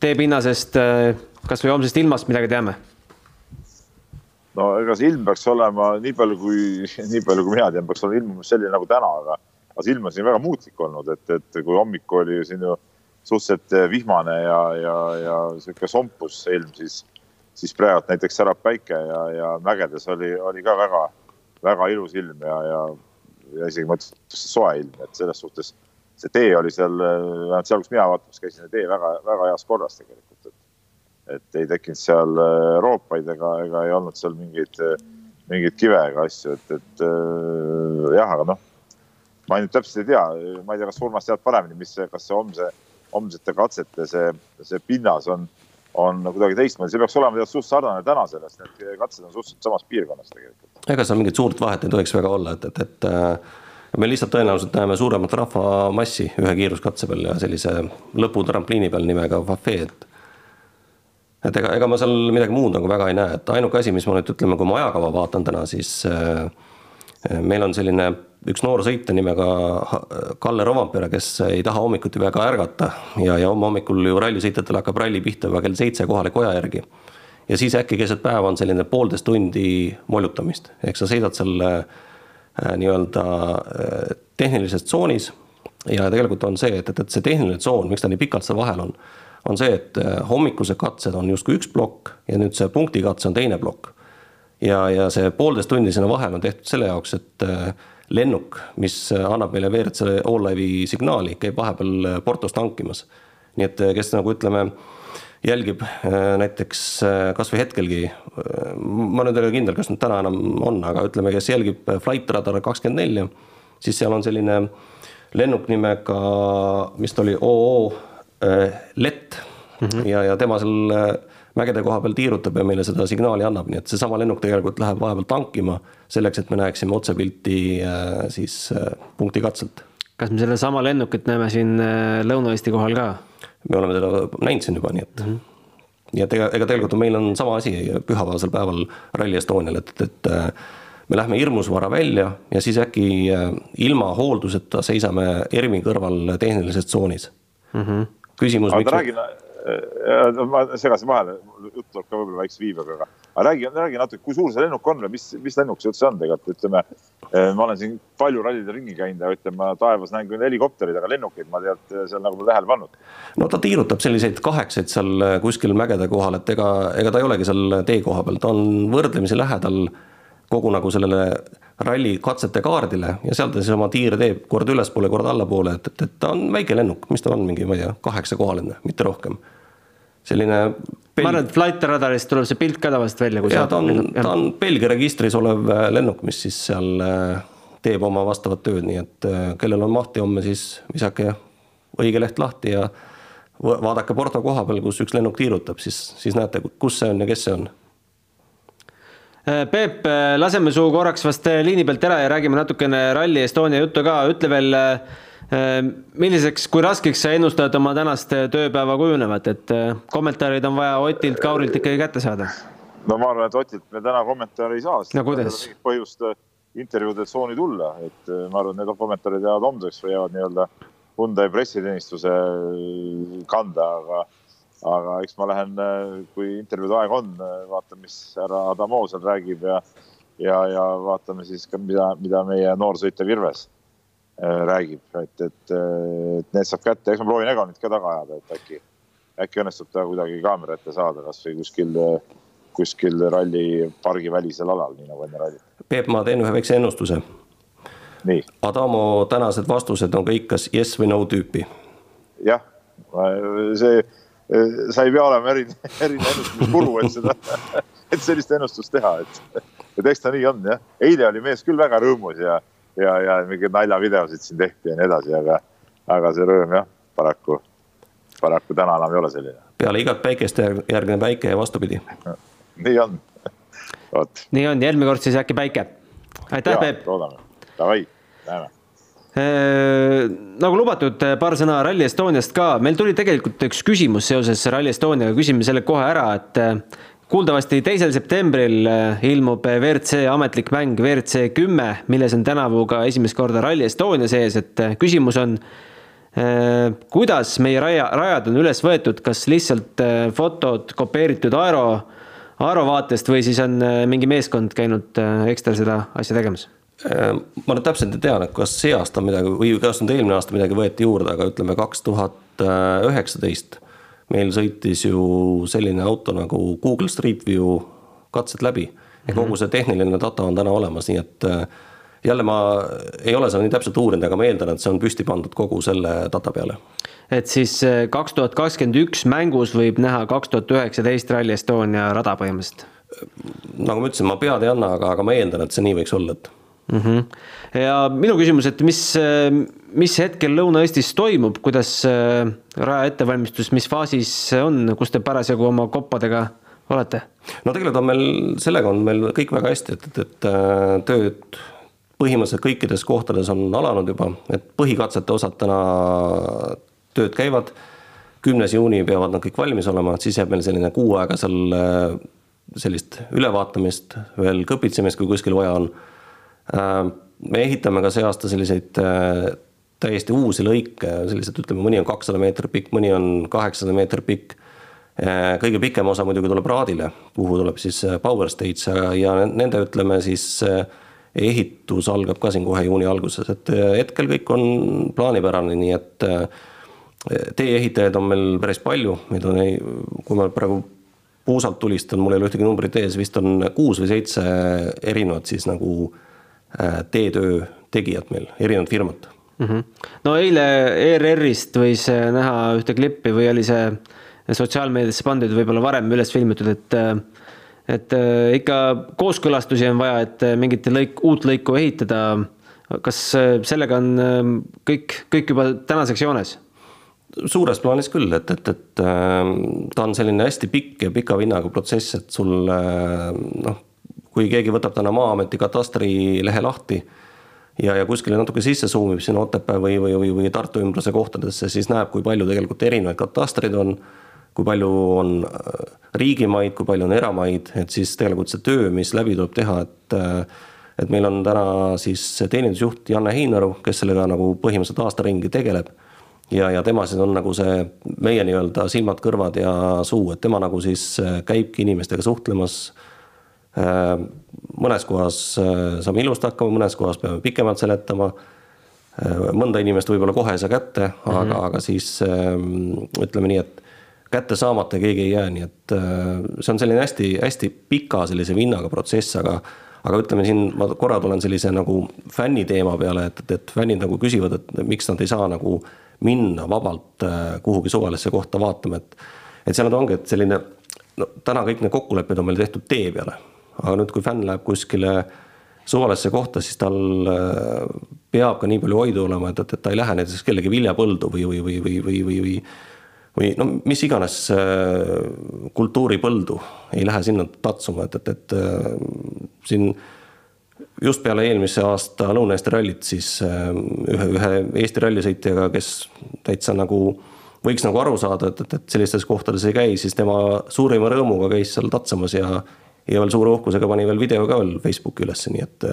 teepinnasest, kasvõi homsest ilmast midagi teame? no ega see ilm peaks olema nii palju kui, nii palju kui mina tean, peaks olema ilmumus selline nagu täna, aga, aga see ilm on siin väga muutlik olnud, et, et kui hommikul oli ju siin ju suhteliselt vihmane ja, ja, ja sihuke sompus ilm, siis, siis praegu näiteks särab päike ja, ja mägedes oli, oli ka väga, väga ilus ilm ja, ja, ja isegi ma ütleks soe ilm, et selles suhtes see tee oli seal, vähemalt seal, kus mina vaatamas käisin, tee väga, väga heas korras tegelikult, et et ei tekkinud seal äh, roopaid ega, ega ei olnud seal mingeid, mingeid kive ega asju, et, et jah, aga noh, ma nüüd täpselt ei tea, ma ei tea, kas Urmas tead paremini, mis kas see homse, homsete katsete see, see pinnas on, on kuidagi teistmoodi, see peaks olema tead suht sarnane tänasele, sest need katsed on suhteliselt samas piirkonnas tegelikult. ega seal mingit suurt vahet ei tohiks väga olla, et, et, et äh, me lihtsalt tõenäoliselt näeme suuremat rahvamassi ühe kiiruskatse peal ja sellise lõputrampliini peal nimega Fafé, et et ega, ega ma seal midagi muud nagu väga ei näe, et ainuke asi, mis ma nüüd ütleme, kui ma ajakava vaatan täna, siis äh, meil on selline üks noor sõitja nimega Kalle Rovampere, kes ei taha hommikuti väga ärgata ja, ja homme hommikul ju rallisõitjatel hakkab ralli pihta juba kell seitse kohale koja järgi ja siis äkki keset päeva on selline poolteist tundi mollutamist, ehk sa sõidad seal äh, nii-öelda äh, tehnilises tsoonis ja tegelikult on see, et, et, et see tehniline tsoon, miks ta nii pikalt seal vahel on, on see, et äh, hommikused katsed on justkui üks plokk ja nüüd see punktikatse on teine plokk. ja, ja see poolteist tundi sinna vahele on tehtud selle jaoks, et äh, lennuk, mis annab meile WRC all-live'i signaali, käib vahepeal äh, Portos tankimas. nii et äh, kes nagu ütleme, jälgib äh, näiteks äh, kasvõi hetkelgi, ma nüüd ei ole kindel, kas nüüd täna enam on, aga ütleme, kes jälgib äh, Flight Radar kakskümmend neli, siis seal on selline lennuk nimega, mis ta oli, OO äh, Lett mm -hmm. ja, ja tema seal äh, mägede koha peal tiirutab ja meile seda signaali annab, nii et seesama lennuk tegelikult läheb vahepeal tankima selleks, et me näeksime otsepilti äh, siis äh, punkti katselt kas me sedasama lennukit näeme siin äh, Lõuna-Eesti kohal ka? me oleme teda näinud siin juba, nii et mm, -hmm. nii et ega, ega tegelikult meil on sama asi pühapäevasel päeval Rally Estonial, et, et me lähme hirmus vara välja ja siis äkki ilma hoolduseta seisame ERMi kõrval tehnilises tsoonis mm. -hmm. küsimus, aga miks räägin, ma segasin vahele, jutt tuleb ka võib-olla väikse viibega, aga, aga räägi, räägi natuke, kui suur see lennuk on või mis, mis lennuk see üldse on tegelikult, ütleme. ma olen siin palju rallidel ringi käinud ja ütleme, ma taevas näen küll helikopterid, aga lennukeid ma tead seal nagu pole tähele pannud. no ta tiirutab selliseid kaheksaid seal kuskil mägede kohal, et ega, ega ta ei olegi seal tee koha peal, ta on võrdlemisi lähedal kogu nagu sellele ralli katsete kaardile ja seal ta siis oma tiire teeb kord ülespoole, kord allapoole, et, et, et ta on väike lennuk, mis ta on, mingi, ma ei tea, kaheksakohaline, mitte rohkem. selline ma arvan, et Flight Radarist tuleb see pilt ka tavaliselt välja, kui ja ta on, ta on Belgia registris olev äh, lennuk, mis siis seal äh, teeb oma vastavat tööd, nii et äh, kellel on mahti homme, siis visake õige leht lahti ja va- vaadake Porto koha peal, kus üks lennuk tiirutab, siis, siis näete, kus see on ja kes see on Peep, laseme su korraks vast liini pealt ära ja räägime natukene Rally Estonia juttu ka, ütle veel, milliseks, kui raskeks sa ennustad oma tänast tööpäeva kujunevat, et äh, kommentaarid on vaja Otilt, Kaurilt ikkagi kätte saada. no ma arvan, et Otilt me täna kommentaare ei saa. No kuidas? põhjust äh, intervjuude tsooni tulla, et äh, ma arvan, et need kommentaarid jäävad homseks või jäävad nii-öelda Hyundai pressiteenistuse äh, kanda, aga, aga eks ma lähen, kui intervjuude aeg on, vaatan, mis härra Adamo seal räägib ja, ja, ja vaatame siis ka, mida, mida meie noorsõitja Virves äh, räägib, et, et, et need saab kätte, eks ma proovin Egonit ka taga ajada, et äkki, äkki õnnestub ta kuidagi kaamera ette saada, kasvõi kuskil, kuskil rallipargi välisel alal, nii nagu enne rallit. Peep, ma teen ühe väikse ennustuse. Adamo tänased vastused on kõik kas yes või no tüüpi. jah, see, sa ei pea olema eriline, eriline ennustusguru, et seda, et sellist ennustust teha, et, et eks ta nii on jah. eile oli mees küll väga rõõmus ja, ja, ja mingeid naljavideosid siin tehti ja nii edasi, aga, aga see rõõm jah, paraku, paraku täna enam ei ole selline. peale igat päikest järgneb päike ja vastupidi. nii on, vot. nii on, järgmine kord siis äkki päike. aitäh, Peep. loodame, davai, näeme äh, nagu lubatud, paar sõna Rally Estoniast ka. meil tuli tegelikult üks küsimus seoses Rally Estoniaga, küsime selle kohe ära, et äh, kuuldavasti teisel septembril ilmub WRC ametlik mäng WRC kümme, milles on tänavu ka esimest korda Rally Estonia sees, et küsimus on Äh, kuidas meie raja, rajad on üles võetud, kas lihtsalt äh, fotod kopeeritud aero, aero vaatest või siis on äh, mingi meeskond käinud ekstra seda asja tegemas? Ma nüüd täpselt ei tea, kas see aasta midagi või kas nüüd eelmine aasta midagi võeti juurde, aga ütleme kaks tuhat üheksateist meil sõitis ju selline auto nagu Google Street View katsed läbi ja kogu see tehniline data on täna olemas, nii et jälle ma ei ole seda nii täpselt uurinud, aga ma eeldan, et see on püsti pandud kogu selle data peale. et siis kaks tuhat kakskümmend üks mängus võib näha kaks tuhat üheksateist Rally Estonia rada põhimõtteliselt? nagu ma ütlesin, ma pead ei anna, aga, aga ma eeldan, et see nii võiks olla, et mm. -hmm. ja minu küsimus, et mis, mis hetkel Lõuna-Eestis toimub, kuidas eh, raja ettevalmistus, mis faasis on, kus te parasjagu oma koppadega olete? no tegelikult on meil, sellega on meil kõik väga hästi, et, et, et tööd põhimõtteliselt kõikides kohtades on alanud juba, et põhikatsete osad täna tööd käivad. kümnes juuni peavad nad kõik valmis olema, siis jääb meil selline kuu aega seal äh, sellist ülevaatamist, veel kõpitsemist, kui kuskil vaja on. Äh, me ehitame ka see aasta selliseid äh, täiesti uusi lõike, sellised ütleme, mõni on kakssada meetrit pikk, mõni on kaheksasada meetrit pikk. kõige pikem osa muidugi tuleb Raadile, kuhu tuleb siis Power Stage ja nende ütleme siis ehitus algab ka siin kohe juuni alguses, et äh, hetkel kõik on plaanipärane, nii et äh, tee-ehitajaid on meil päris palju, meid on, kui ma praegu puusalt tulistan, mul ei ole ühtegi numbrit ees, vist on kuus või seitse erinevat siis nagu äh, teetöö tegijat meil, erinevat firmat mm. -hmm. no eile ERR-ist võis näha ühte klippi või oli see sotsiaalmeediasse pandud, võib-olla varem üles filmitud, et et äh, ikka kooskõlastusi on vaja, et äh, mingit lõik, uut lõiku ehitada. kas äh, sellega on kõik, kõik juba tänaseks joones? suures plaanis küll, et, et, et ta on selline hästi pikk ja pika vinnaga protsess, et sul noh, kui keegi võtab täna Maa-ameti katastri lehe lahti ja, ja kuskile natuke sisse suumib siin Otepää või, või, või, või Tartu ümbruse kohtadesse, siis näeb, kui palju tegelikult erinevaid katastreid on kui palju on äh, riigimaid, kui palju on eramaid, et siis tegelikult see töö, mis läbi tuleb teha, et äh, et meil on täna siis teenindusjuht Janne Heinaru, kes sellega nagu põhimõtteliselt aasta ringi tegeleb. ja, ja tema siis on nagu see meie nii-öelda silmad, kõrvad ja suu, et tema nagu siis äh, käibki inimestega suhtlemas. Mõnes kohas saame ilusti hakkama, mõnes kohas peame pikemalt seletama mõnda inimest võib-olla kohe ei saa kätte mm, -hmm. aga, aga siis ütleme nii, et kätte saamata keegi ei jää, nii et äh, see on selline hästi-hästi pika sellise vinnaga protsess, aga aga ütleme siin, ma korra tulen sellise nagu fänni teema peale, et, et, et fännid nagu küsivad, et miks nad ei saa nagu minna vabalt äh, kuhugi suvalisse kohta vaatama, et et seal ongi, et selline no täna kõik need kokkulepped on meil tehtud tee peale, aga nüüd, kui fänn läheb kuskile suvalisse kohta, siis tal äh, peab ka nii palju hoidu olema, et, et, et ta ei lähe näiteks kellegi viljapõldu või, või, või, või, või, või, või või no mis iganes äh, kultuuripõldu, ei lähe sinna tatsuma, et, et, et äh, siin just peale eelmise aasta Lõuna-Eesti rallit siis ühe, ühe Eesti rallisõitjaga, kes täitsa nagu võiks nagu aru saada, et, et, et sellistes kohtades ei käi, siis tema suurima rõõmuga käis seal tatsamas ja ja veel suure uhkusega pani veel video ka veel Facebooki ülesse, nii et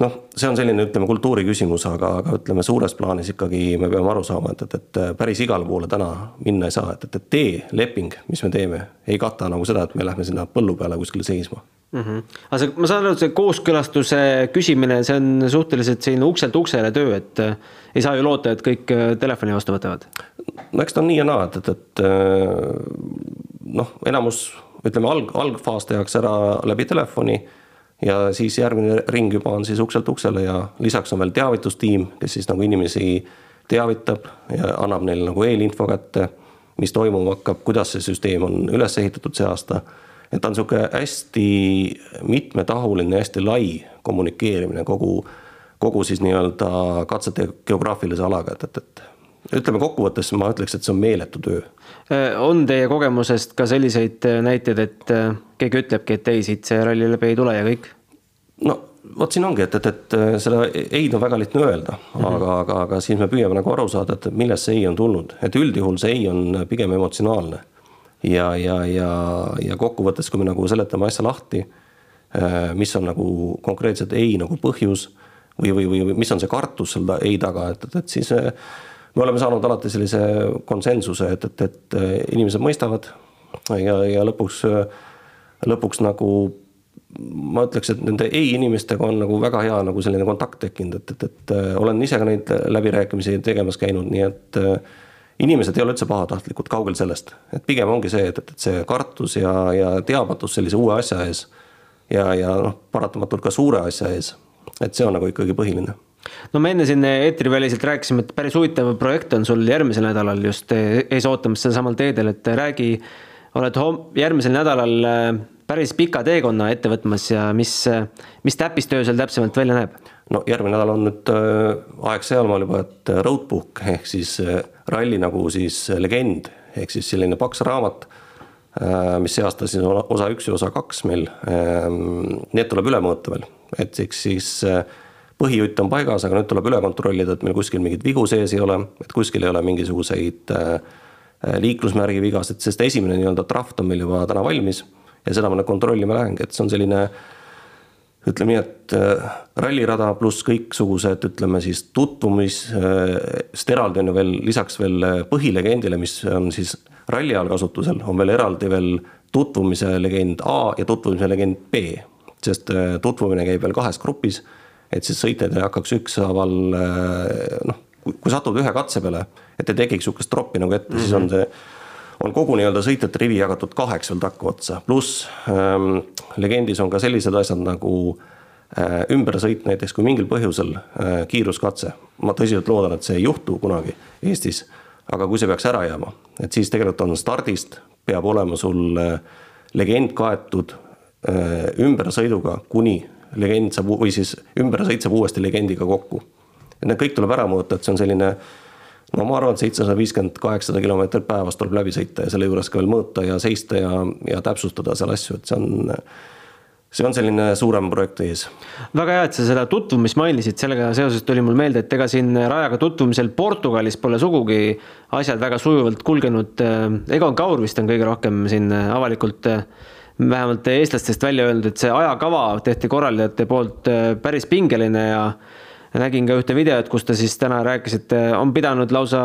noh, see on selline, ütleme, kultuuri küsimus, aga, aga ütleme, suures plaanis ikkagi me peame aru saama, et, et, et päris igale poole täna minna ei saa, et, et, et teeleping, mis me teeme, ei kata nagu seda, et me lähme sinna põllu peale kuskile seisma mm. -hmm. aga see, ma saan aru, et see kooskõlastuse küsimine, see on suhteliselt selline ukselt uksele töö, et äh, ei saa ju loota, et kõik äh, telefoni vastu võtavad. no eks ta on nii ja naa, et, et, et äh, noh, enamus ütleme alg, algfaas tehakse ära läbi telefoni ja siis järgmine ring juba on siis ukselt uksele ja lisaks on veel teavitustiim, kes siis nagu inimesi teavitab ja annab neile nagu eelinfo kätte, mis toimuma hakkab, kuidas see süsteem on üles ehitatud see aasta. et ta on sihuke hästi mitmetahuline, hästi lai kommunikeerimine kogu, kogu siis nii-öelda katsete geograafilise alaga, et, et, et ütleme kokkuvõttes ma ütleks, et see on meeletu töö. on teie kogemusest ka selliseid näiteid, et keegi ütlebki, et ei, siit see ralli läbi ei tule ja kõik? no vot siin ongi, et, et, et seda ei-d on väga lihtne öelda mm, -hmm. aga, aga, aga siis me püüame nagu aru saada, et millest see ei on tulnud, et üldjuhul see ei on pigem emotsionaalne. ja, ja, ja, ja kokkuvõttes, kui me nagu seletame asja lahti, mis on nagu konkreetselt ei nagu põhjus või, või, või mis on see kartus selle ei taga, et, et, et siis me oleme saanud alati sellise konsensuse, et, et, et inimesed mõistavad ja, ja lõpuks, lõpuks nagu ma ütleks, et nende ei inimestega on nagu väga hea nagu selline kontakt tekkinud, et, et, et olen ise ka neid läbirääkimisi tegemas käinud, nii et inimesed ei ole üldse pahatahtlikud, kaugel sellest. et pigem ongi see, et, et see kartus ja, ja teadmatus sellise uue asja ees ja, ja noh, paratamatult ka suure asja ees. et see on nagu ikkagi põhiline no me enne siin eetriväliselt rääkisime, et päris huvitav projekt on sul järgmisel nädalal just ees ootamas sealsamal teedel, et räägi, oled järgmisel nädalal äh, päris pika teekonna ette võtmas ja mis, mis täppistöö seal täpsemalt välja näeb? no järgmine nädal on nüüd aeg sealmaal juba, et Roadbook ehk siis ralli nagu siis legend ehk siis selline paks raamat, mis see aasta siis on osa üks ja osa kaks meil. Need tuleb üle mõõta veel, et eks siis põhijutt on paigas, aga nüüd tuleb üle kontrollida, et meil kuskil mingeid vigu sees ei ole, et kuskil ei ole mingisuguseid äh, äh, liiklusmärgi vigasid, sest esimene nii-öelda draft on meil juba täna valmis ja seda ma nüüd kontrollima lähengi, et see on selline ütleme nii, et äh, rallirada pluss kõiksugused, ütleme siis tutvumisest eraldi on ju veel lisaks veel põhilegendile, mis on siis ralli ajal kasutusel, on veel eraldi veel tutvumise legend A ja tutvumise legend B. sest tutvumine käib veel kahes grupis et siis sõitjad ei hakkaks ükshaaval eh, noh, kui satud ühe katse peale, et ei tekiks sihukest troppi nagu ette mm, -hmm. siis on mhm. see, on kogu nii-öelda sõitjate rivi jagatud kaheks veel takkaotsa, pluss ähm, legendis on ka sellised asjad nagu äh, ümbersõit näiteks, kui mingil põhjusel äh, kiiruskatse, ma tõsiselt loodan, et see ei juhtu kunagi Eestis, aga kui see peaks ära jääma, et siis tegelikult on stardist, peab olema sul äh, legend kaetud äh, ümbersõiduga kuni legend saab või siis ümbersõit saab uuesti legendiga kokku. et need kõik tuleb ära mõõta, et see on selline no ma arvan, et seitsesada viiskümmend, kaheksasada kilomeetrit päevas tuleb läbi sõita ja selle juures ka veel mõõta ja seista ja, ja täpsustada seal asju, et see on see on selline suurem projekt ees. väga hea, et sa seda tutvumist mainisid, sellega seoses tuli mul meelde, et ega siin rajaga tutvumisel Portugalis pole sugugi asjad väga sujuvalt kulgenud. Egon Kaur vist on kõige rohkem siin avalikult vähemalt eestlastest välja öeldud, et see ajakava tehti korraldajate poolt äh, päris pingeline ja nägin ka ühte videot, kus ta siis täna rääkis, et äh, on pidanud lausa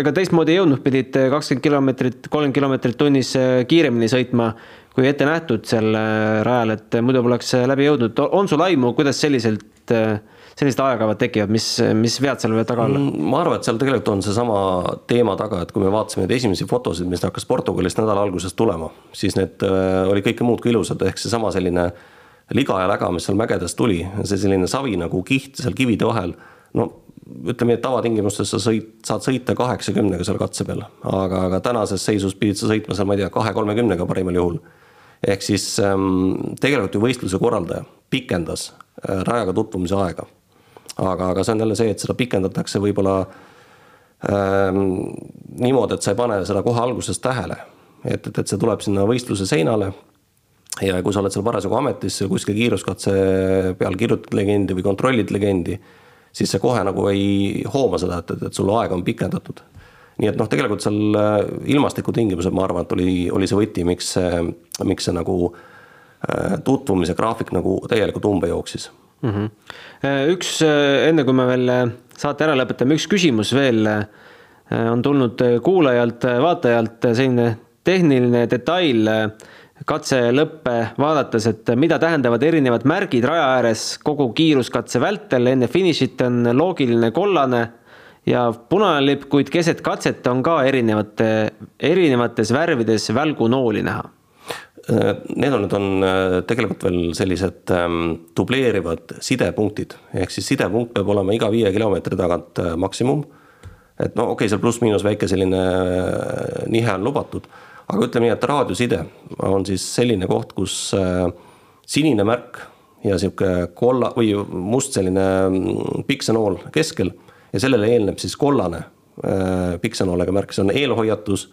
ega teistmoodi ei jõudnud, pidid äh, kakskümmend kilomeetrit, kolmkümmend kilomeetrit tunnis kiiremini sõitma kui ette nähtud sel rajal, et muidu poleks läbi jõudnud. on sul aimu, kuidas selliselt sellised ajakavad tekivad, mis, mis vead seal võivad taga olla? Mm, ma arvan, et seal tegelikult on seesama teema taga, et kui me vaatasime neid esimesi fotosid, mis hakkas Portugalist nädala alguses tulema, siis need äh, oli kõike muud kui ilusad, ehk seesama selline liga ja läga, mis seal mägedes tuli, see selline savi nagu kiht seal kivide vahel. no ütleme, et tavatingimustes sa sõit, saad sõita kaheksakümnega seal katse peal, aga, aga tänases seisus pidid sa sõitma seal, ma ei tea, kahe-kolmekümnega parimal juhul. ehk siis ähm, tegelikult ju võistluse korraldaja pikendas äh, rajaga tutvumise aega aga, aga see on jälle see, et seda pikendatakse võib-olla ähm, niimoodi, et sa ei pane seda kohe alguses tähele. et, et, et see tuleb sinna võistluse seinale. ja kui sa oled seal parasjagu ametis kuskil kiiruskatse peal kirjutad legendi või kontrollid legendi, siis see kohe nagu ei hooma seda, et, et, et sul aega on pikendatud. nii et noh, tegelikult seal äh, ilmastikutingimused, ma arvan, et oli, oli see võti, miks, miks see nagu äh, tutvumise graafik nagu täielikult umbe jooksis mm. -hmm. üks, äh, enne kui me veel äh, saate ära lõpetame, üks küsimus veel on tulnud kuulajalt, vaatajalt, selline tehniline detail katse lõppe vaadates, et mida tähendavad erinevad märgid raja ääres kogu kiiruskatse vältel, enne finišit on loogiline kollane ja punane lipp, kuid keset katset on ka erinevate, erinevates värvides välgunooli näha Need on, need on äh, tegelikult veel sellised ähm, dubleerivad sidepunktid, ehk siis sidepunkt peab olema iga viie kilomeetri tagant äh, maksimum. et no okei okay,, seal pluss-miinus väike selline äh, nihe on lubatud, aga ütleme nii, et raadioside on siis selline koht, kus sinine märk ja sihuke kolla või must selline mm, piksenool keskel ja sellele eelneb siis kollane pikksõnalega märk, see on eelhoiatus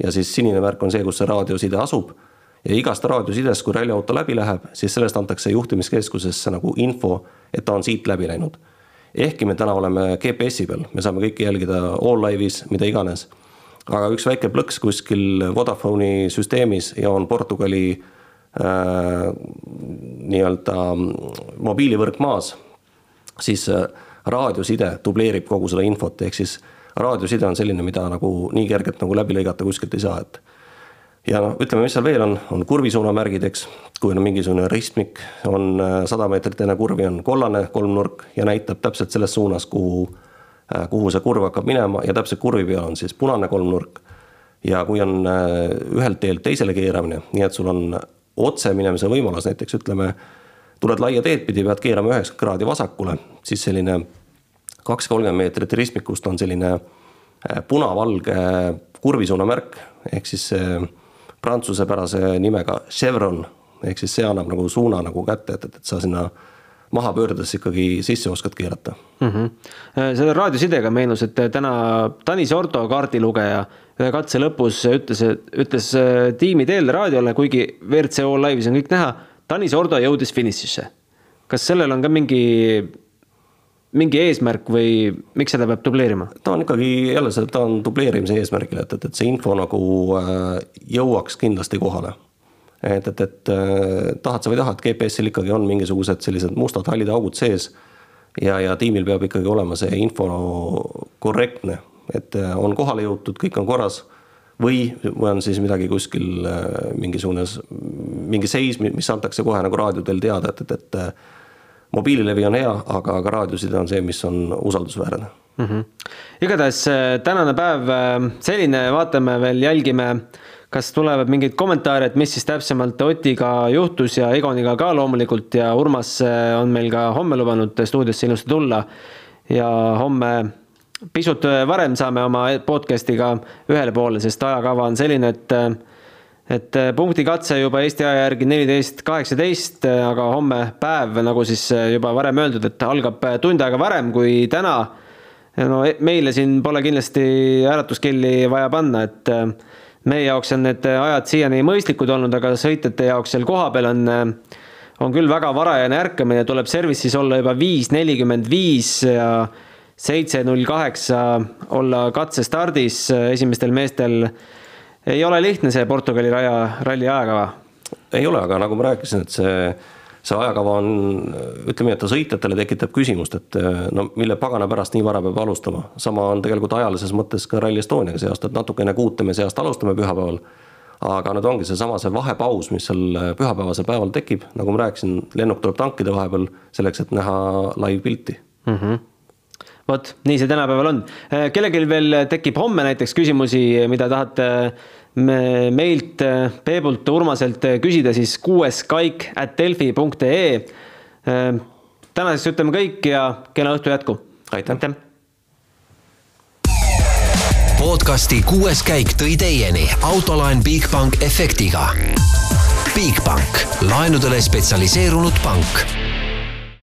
ja siis sinine märk on see, kus see raadioside asub. Ja igast raadiosidest, kui ralliauto läbi läheb, siis sellest antakse juhtimiskeskusesse nagu info, et ta on siit läbi läinud. ehkki me täna oleme GPS-i peal, me saame kõike jälgida all live'is, mida iganes. aga üks väike plõks kuskil Vodafone'i süsteemis ja on Portugali äh, nii-öelda mobiilivõrk maas, siis äh, raadioside dubleerib kogu seda infot, ehk siis raadioside on selline, mida nagu nii kergelt nagu läbi lõigata kuskilt ei saa, et. Ja noh, ütleme, mis seal veel on, on kurvisuunamärgid, eks. kui on mingisugune ristmik, on äh, sada meetrit enne kurvi on kollane kolmnurk ja näitab täpselt selles suunas, kuhu, äh, kuhu see kurv hakkab minema ja täpselt kurvi peal on siis punane kolmnurk. ja kui on äh, ühelt teelt teisele keeramine, nii et sul on otse minemise võimalus, näiteks ütleme, tuled laia teed pidi, pead keerama üheksakümmend kraadi vasakule, siis selline kaks kolmkümmend meetrit ristmikust on selline punavalge kurvisuunamärk ehk siis prantsusepärase nimega chevron ehk siis see annab nagu suuna nagu kätte, et, et, et sa sinna maha pöördudes ikkagi sisse oskad keerata mm. -hmm. selle raadiosidega meenus, et täna Tanis Orto kaardilugeja ühe katse lõpus ütles, ütles äh, tiimi teel raadiole, kuigi WRC All Live'is on kõik näha, Tanis Ordo jõudis finišisse. kas sellel on ka mingi mingi eesmärk või miks seda peab dubleerima? ta on ikkagi jälle see, ta on dubleerimise eesmärgil, et, et, et see info nagu äh, jõuaks kindlasti kohale. et, et, et äh, tahad sa või tahad, GPS-il ikkagi on mingisugused sellised mustad hallid augud sees. ja, ja tiimil peab ikkagi olema see info korrektne, et äh, on kohale jõutud, kõik on korras või, või on siis midagi kuskil mingisugune, mingi seis, mis antakse kohe nagu raadiodel teada, et, et, et mobiililevi on hea, aga, aga raadioside on see, mis on usaldusväärne mm. -hmm. igatahes äh, tänane päev äh, selline, vaatame veel, jälgime, kas tulevad mingeid kommentaare, et mis siis täpsemalt Otiga juhtus ja Egoniga ka loomulikult ja Urmas äh, on meil ka homme lubanud stuudiosse ilusti tulla. ja homme pisut varem saame oma podcast'iga ühele poole, sest ajakava on selline, et et äh, punktikatse juba Eesti aja järgi neliteist kaheksateist, äh, aga homme päev, nagu siis äh, juba varem öeldud, et algab tund aega varem kui täna. no e-, meile siin pole kindlasti äratuskelli vaja panna, et meie jaoks on need ajad siiani mõistlikud olnud, aga sõitjate jaoks seal kohapeal on, on küll väga varajane ärkamine, tuleb service'is olla juba viis nelikümmend viis ja seitse null kaheksa olla katsestardis esimestel meestel ei ole lihtne see Portugali raja, ralli ajakava. ei ole, aga nagu ma rääkisin, et see, see ajakava on, ütleme nii, et ta sõitjatele tekitab küsimust, et no mille pagana pärast nii vara peab alustama. sama on tegelikult ajalises mõttes ka Rally Estoniaga see aasta, et natuke enne kuute me see aasta alustame pühapäeval. aga nüüd ongi seesama see vahepaus, mis seal pühapäevasel päeval tekib, nagu ma rääkisin, lennuk tuleb tankida vahepeal selleks, et näha live pilti mm. -hmm vot nii see tänapäeval on. kellelgi veel tekib homme näiteks küsimusi, mida tahate meilt, Peebult, Urmaselt küsida, siis kuues kaik at delfi.ee. tänaseks ütleme kõik ja kena õhtu jätku. aitäh, aitäh.! podcasti kuues käik tõi teieni autolaen Bigbank efektiga. Bigbank, laenudele spetsialiseerunud pank